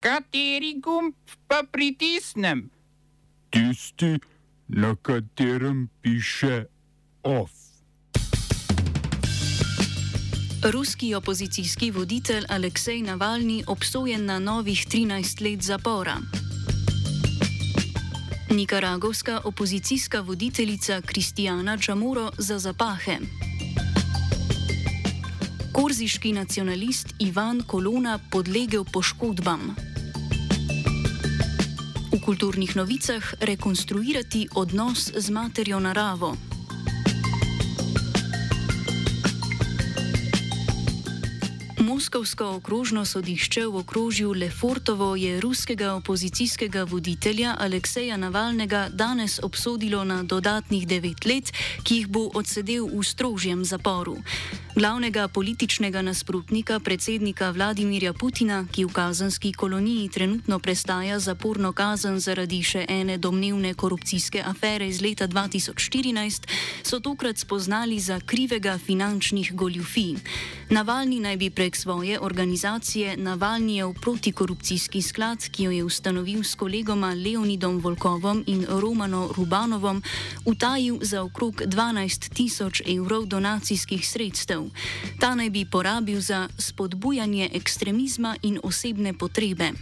Kateri gumb pa pritisnem? Tisti, na katerem piše OF. Ruski opozicijski voditelj Aleksej Navalni obsojen na novih 13 let zapora. Nikaragovska opozicijska voditeljica Kristijana Čamuro za zapahe. Korziški nacionalist Ivan Kolona podlegel poškodbam. V kulturnih novicah rekonstruirati odnos z materjo naravo. Moskovsko okrožno sodišče v okrožju Lefortovo je ruskega opozicijskega voditelja Alekseja Navalnega danes obsodilo na dodatnih devet let, ki jih bo odsedel v strožjem zaporu. Glavnega političnega nasprotnika predsednika Vladimirja Putina, ki v kazanski koloniji trenutno prestaja zaporno kazen zaradi še ene domnevne korupcijske afere iz leta 2014, so tokrat spoznali za krivega finančnih goljufij. Navalni naj bi prek svoje organizacije Navalnijev protikorupcijski sklad, ki jo je ustanovil s kolegoma Leonidom Volkovom in Romano Rubanovom, utajil za okrog 12 tisoč evrov donacijskih sredstev. Ta naj bi porabil za spodbujanje ekstremizma in osebne potrebe.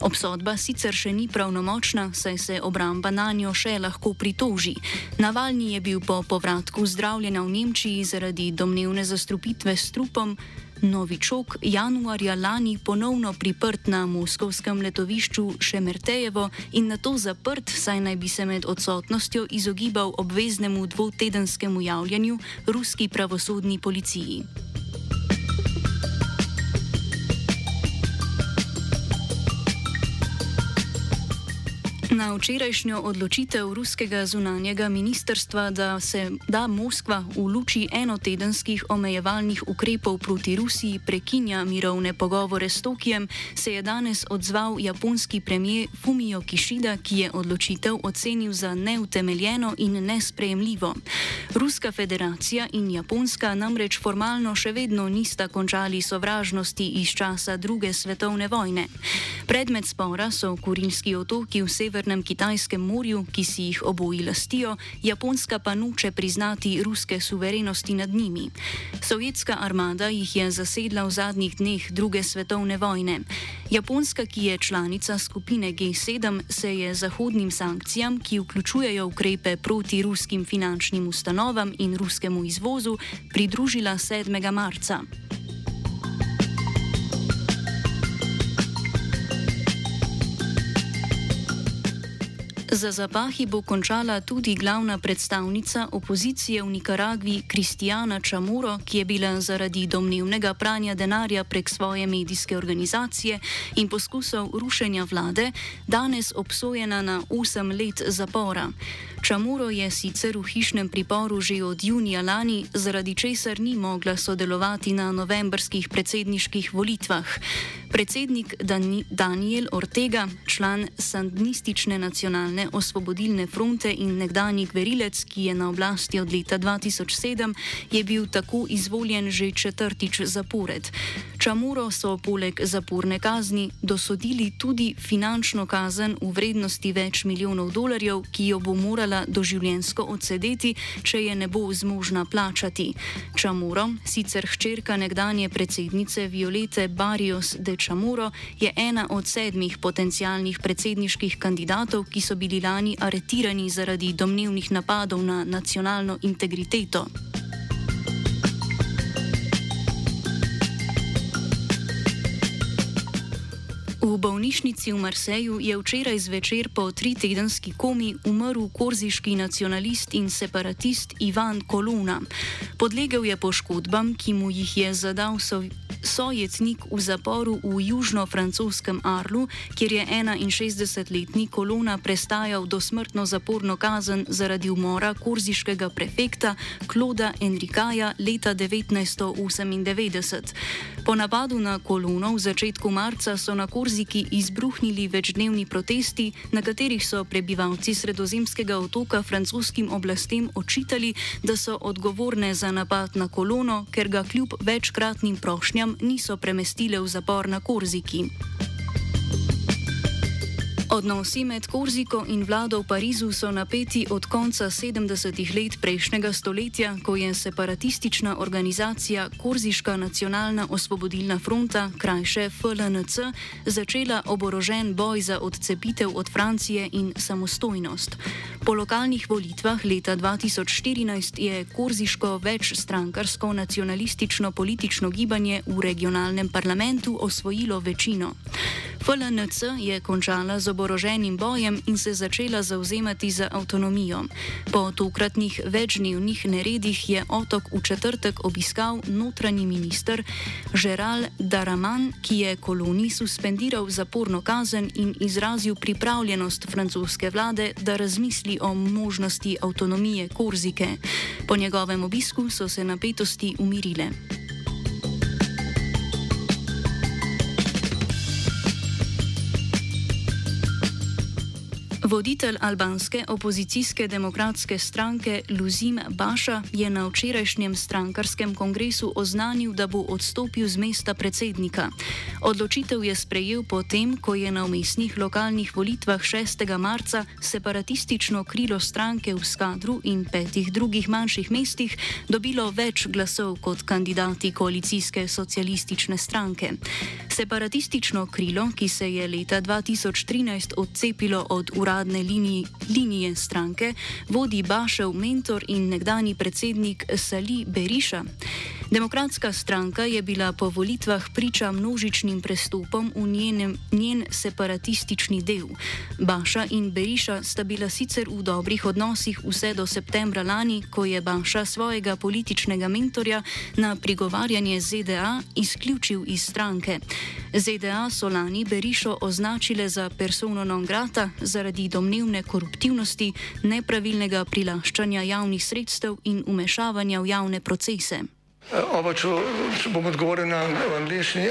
Obsodba sicer še ni pravnomočna, saj se obramba na njo še lahko pritoži. Navalni je bil po povratku zdravljena v Nemčiji zaradi domnevne zastrupitve s trupom. Novičok januarja lani ponovno priprt na moskovskem letovišču Šemertejevo in na to zaprt, saj naj bi se med odsotnostjo izogibal obveznemu dvotedenskemu javljanju ruski pravosodni policiji. Na včerajšnjo odločitev ruskega zunanjega ministrstva, da se da Moskva v luči enotedenskih omejevalnih ukrepov proti Rusiji prekinja mirovne pogovore s Tokijem, se je danes odzval japonski premijer Fumio Kishida, ki je odločitev ocenil za neutemeljeno in nesprejemljivo. Ruska federacija in Japonska namreč formalno še vedno nista končali sovražnosti iz časa druge svetovne vojne. Predmet spora so Kurilski otoki v severni Severnem Kitajskem morju, ki si jih oboji lastijo, Japonska pa noče priznati ruske suverenosti nad njimi. Sovjetska armada jih je zasedla v zadnjih dneh druge svetovne vojne. Japonska, ki je članica skupine G7, se je zahodnim sankcijam, ki vključujejo ukrepe proti ruskim finančnim ustanovam in ruskemu izvozu, pridružila 7. marca. Za zapahi bo končala tudi glavna predstavnica opozicije v Nikaragvi Kristijana Čamuro, ki je bila zaradi domnevnega pranja denarja prek svoje medijske organizacije in poskusov rušenja vlade danes obsojena na 8 let zapora. Čamuro je sicer v hišnem priporu že od junija lani, zaradi česar ni mogla sodelovati na novembrskih predsedniških volitvah. Predsednik Dani Daniel Ortega, član Sandinistične nacionalne osvobodilne fronte in nekdanji gverilec, ki je na oblasti od leta 2007, je bil tako izvoljen že četrtič zapored. Čamuro so poleg zaporne kazni dosodili tudi finančno kazen v vrednosti več milijonov dolarjev, ki jo bo morala doživljensko odsedeti, če je ne bo zmožna plačati. Čamuro, sicer hčerka nekdanje predsednice Violete Barrios de Čamuro je ena od sedmih potencijalnih predsedniških kandidatov, ki so bili lani aretirani zaradi domnevnih napadov na nacionalno integriteto. V bolnišnici v Marseju je včeraj zvečer po tritedenski komi umrl korziški nacionalist in separatist Ivan Koluna. Podlegel je poškodbam, ki mu jih je zadal sojetnik v zaporu v južno-francoskem Arlu, kjer je 61-letni kolona prestajal dosmrtno zaporno kazen zaradi umora korziškega prefekta Kloda Enrikaja leta 1998. Po napadu na kolono v začetku marca so na Korziki izbruhnili večdnevni protesti, na katerih so prebivalci sredozemskega otoka francoskim oblastem očitali, da so odgovorne za napad na kolono, ker ga kljub večkratnim prošnjam niso premestile v zapor na Korziki. Odnosi med Korziko in vlado v Parizu so napeti od konca 70-ih let prejšnjega stoletja, ko je separatistična organizacija Korziška nacionalna osvobodilna fronta, krajše FLNC, začela oborožen boj za odcepitev od Francije in samostojnost. Po lokalnih volitvah leta 2014 je Korziško večstrankarsko nacionalistično politično gibanje v regionalnem parlamentu osvojilo večino. FLNC je končala z oboroženim bojem in se začela zauzemati za avtonomijo. Po tokratnih večdnevnih neredih je otok v četrtek obiskal notranji minister Žeral Daraman, ki je koloniji suspendiral zaporno kazen in izrazil pripravljenost francoske vlade, da razmisli o možnosti avtonomije Korzike. Po njegovem obisku so se napetosti umirile. Voditelj albanske opozicijske demokratske stranke Luzim Baša je na včerajšnjem strankarskem kongresu oznanil, da bo odstopil z mesta predsednika. Odločitev je sprejel potem, ko je na umestnih lokalnih volitvah 6. marca separatistično krilo stranke v Skadru in petih drugih manjših mestih dobilo več glasov kot kandidati koalicijske socialistične stranke. Separatistično krilo, ki se je leta 2013 odcepilo od urada, uradne liniji, linije stranke vodi Bašev mentor in nekdani predsednik Sali Beriša. Demokratska stranka je bila po volitvah priča množičnim prestopom v njenem, njen separatistični del. Baša in Beriša sta bila sicer v dobrih odnosih vse do septembra lani, ko je Baša svojega političnega mentorja na prigovarjanje ZDA izključil iz stranke. ZDA so lani Berišo označile za persono non grata zaradi domnevne koruptivnosti, nepravilnega prilaščanja javnih sredstev in umešavanja v javne procese. Oba, če, če bom odgovoril na angliški.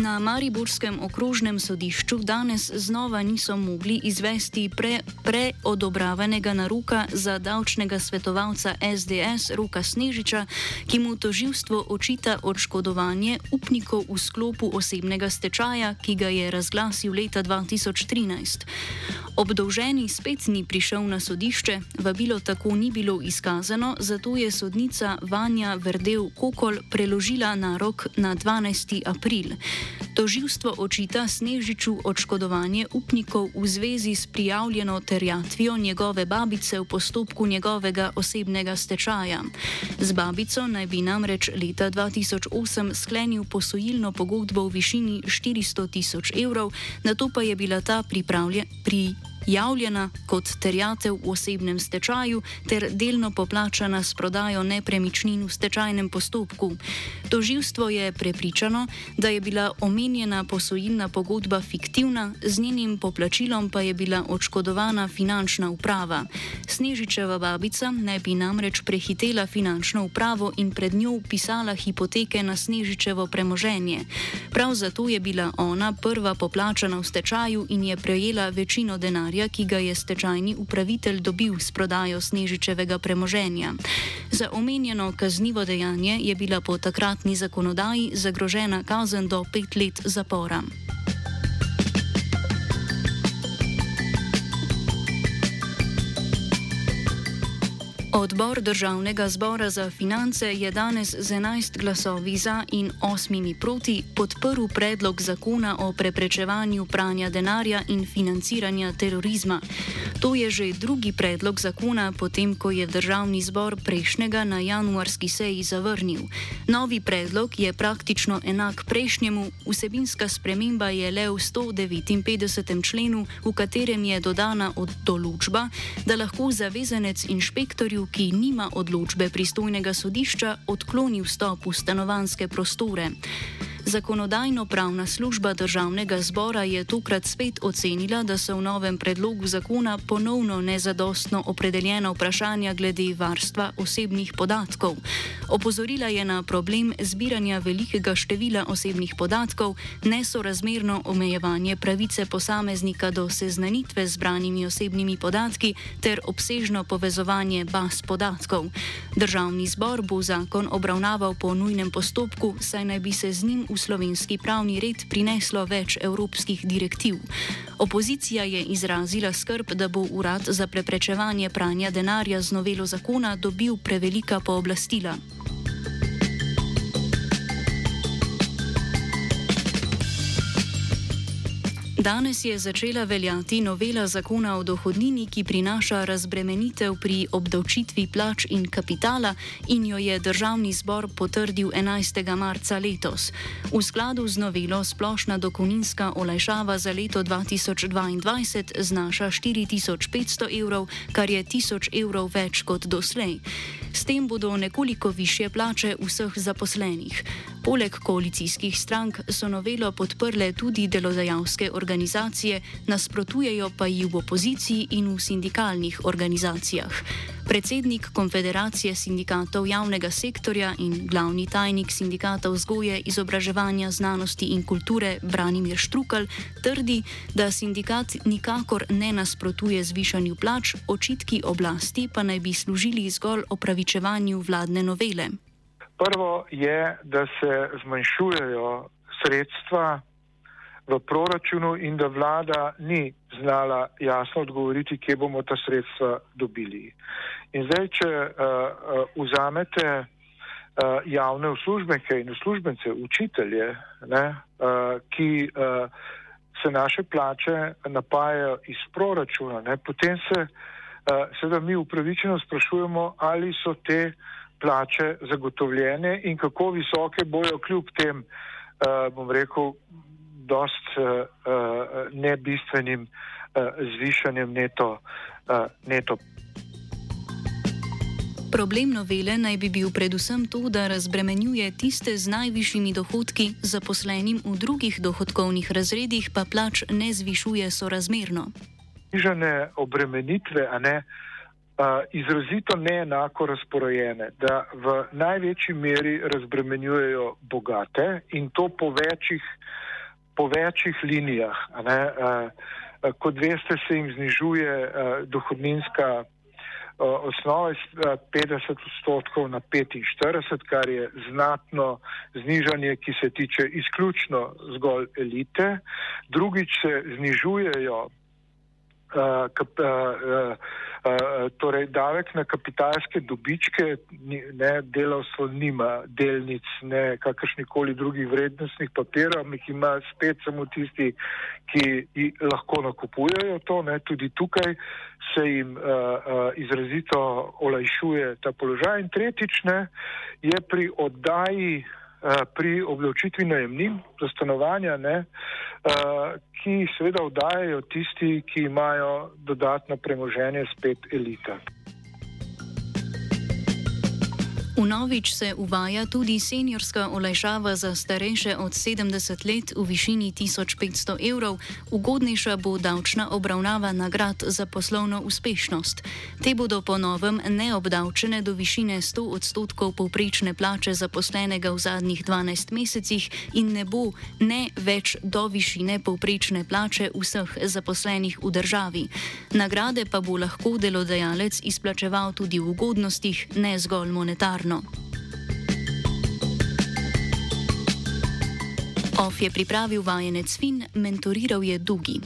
Na Mariborskem okrožnem sodišču danes znova niso mogli izvesti pre, preodobravanega naroka za davčnega svetovalca SDS Ruka Snežiča, ki mu toživstvo očita odškodovanje upnikov v sklopu osebnega stečaja, ki ga je razglasil leta 2013. Obdolženi spet ni prišel na sodišče, vabilo tako ni bilo izkazano, zato je sodnica Vanja Verdev Kokol preložila narok na 12. april. Toživstvo očita Snežiču odškodovanje upnikov v zvezi s prijavljeno terjatvijo njegove babice v postopku njegovega osebnega stečaja. Z babico naj bi namreč leta 2008 sklenil posojilno pogodbo v višini 400 tisoč evrov, na to pa je bila ta pripravljena pri javljena kot terjatev v osebnem stečaju ter delno poplačana s prodajo nepremičnin v stečajnem postopku. Toživstvo je prepričano, da je bila omenjena posojilna pogodba fiktivna, z njenim poplačilom pa je bila odškodovana finančna uprava. Snežičeva babica naj bi namreč prehitela finančno upravo in pred njo pisala hipoteke na Snežičevo premoženje. Prav zato je bila ona prva poplačana v stečaju in je prejela večino denarja denarja, ki ga je stečajni upravitelj dobil s prodajo Snežičevega premoženja. Za omenjeno kaznivo dejanje je bila po takratni zakonodaji zagrožena kazen do pet let zapora. Odbor državnega zbora za finance je danes z 11 glasovi za in 8 proti podprl predlog zakona o preprečevanju pranja denarja in financiranja terorizma. To je že drugi predlog zakona, potem ko je državni zbor prejšnjega na januarski seji zavrnil. Novi predlog je praktično enak prejšnjemu, vsebinska sprememba je le v 159. členu, v katerem je dodana določba, da lahko zavezanec inšpektorju ki nima odločbe pristojnega sodišča, odkloni vstop v stanovanske prostore. Zakonodajno-pravna služba državnega zbora je tokrat spet ocenila, da so v novem predlogu zakona ponovno nezadostno opredeljena vprašanja glede varstva osebnih podatkov. Opozorila je na problem zbiranja velikega števila osebnih podatkov, nesorazmerno omejevanje pravice posameznika do seznanitve z zbranimi osebnimi podatki ter obsežno povezovanje baz podatkov. Državni zbor bo zakon obravnaval po nujnem postopku, saj naj bi se z njim v slovenski pravni red prineslo več evropskih direktiv. Opozicija je izrazila skrb, da bo urad za preprečevanje pranja denarja z novelo zakona dobil prevelika pooblastila. Danes je začela veljati novela zakona o dohodnini, ki prinaša razbremenitev pri obdavčitvi plač in kapitala in jo je državni zbor potrdil 11. marca letos. V skladu z novelo splošna dokoninska olajšava za leto 2022 znaša 4500 evrov, kar je 1000 evrov več kot doslej. S tem bodo nekoliko više plače vseh zaposlenih. Poleg koalicijskih strank so novelo podprle tudi delodajalske organizacije, nasprotujejo pa ji v opoziciji in v sindikalnih organizacijah. Predsednik Konfederacije sindikatov javnega sektorja in glavni tajnik sindikatov vzgoje, izobraževanja, znanosti in kulture Branimir Štrukal trdi, da sindikat nikakor ne nasprotuje zvišanju plač, očitki oblasti pa naj bi služili zgolj opravičevanju vladne novele. Prvo je, da se zmanjšujejo sredstva v proračunu in da vlada ni znala jasno odgovoriti, kje bomo ta sredstva dobili. In zdaj, če uh, uh, vzamete uh, javne uslužbenke in uslužbence, učitelje, ne, uh, ki uh, se naše plače napajajo iz proračuna, ne, potem se uh, seveda mi upravičeno sprašujemo, ali so te plače zagotovljene in kako visoke bojo kljub tem, uh, bom rekel, dost uh, uh, nebistvenim uh, zvišanjem neto. Uh, neto. Problem novele naj bi bil predvsem to, da razbremenjuje tiste z najvišjimi dohodki, zaposlenim v drugih dohodkovnih razredih pa plač ne zvišuje sorazmerno. Znižene obremenitve, a ne uh, izrazito neenako razporojene, da v največji meri razbremenjujejo bogate in to po večjih, po večjih linijah. Kot veste, se jim znižuje dohodninska osnova iz 50 odstotkov na 45, kar je znatno znižanje, ki se tiče izključno zgolj elite. Drugič se znižujejo uh, kap, uh, uh, uh, torej davek na kapitalske dobičke, ne delavstvo nima delnic, ne kakršnikoli drugih vrednostnih papirov, ampak ima spet samo tisti, ki lahko nakupujejo to, ne, tudi tukaj se jim uh, uh, izrazito olajšuje ta položaj. In tretjič ne, je pri oddaji Eh, pri obdavčitvi najemnin za stanovanja, ne, uh, ki seveda vdajajo tisti, ki imajo dodatno premoženje, spet elita. Vnovič se uvaja tudi seniorska olajšava za starejše od 70 let v višini 1500 evrov, ugodnejša bo davčna obravnava nagrad za poslovno uspešnost. Te bodo po novem neobdavčene do višine 100 odstotkov povprečne plače zaposlenega v zadnjih 12 mesecih in ne bo ne več do višine povprečne plače vseh zaposlenih v državi. Nagrade pa bo lahko delodajalec izplačeval tudi v ugodnostih, ne zgolj monetarno. OF je pripravil vajenec Fin, mentoriral je Dugi.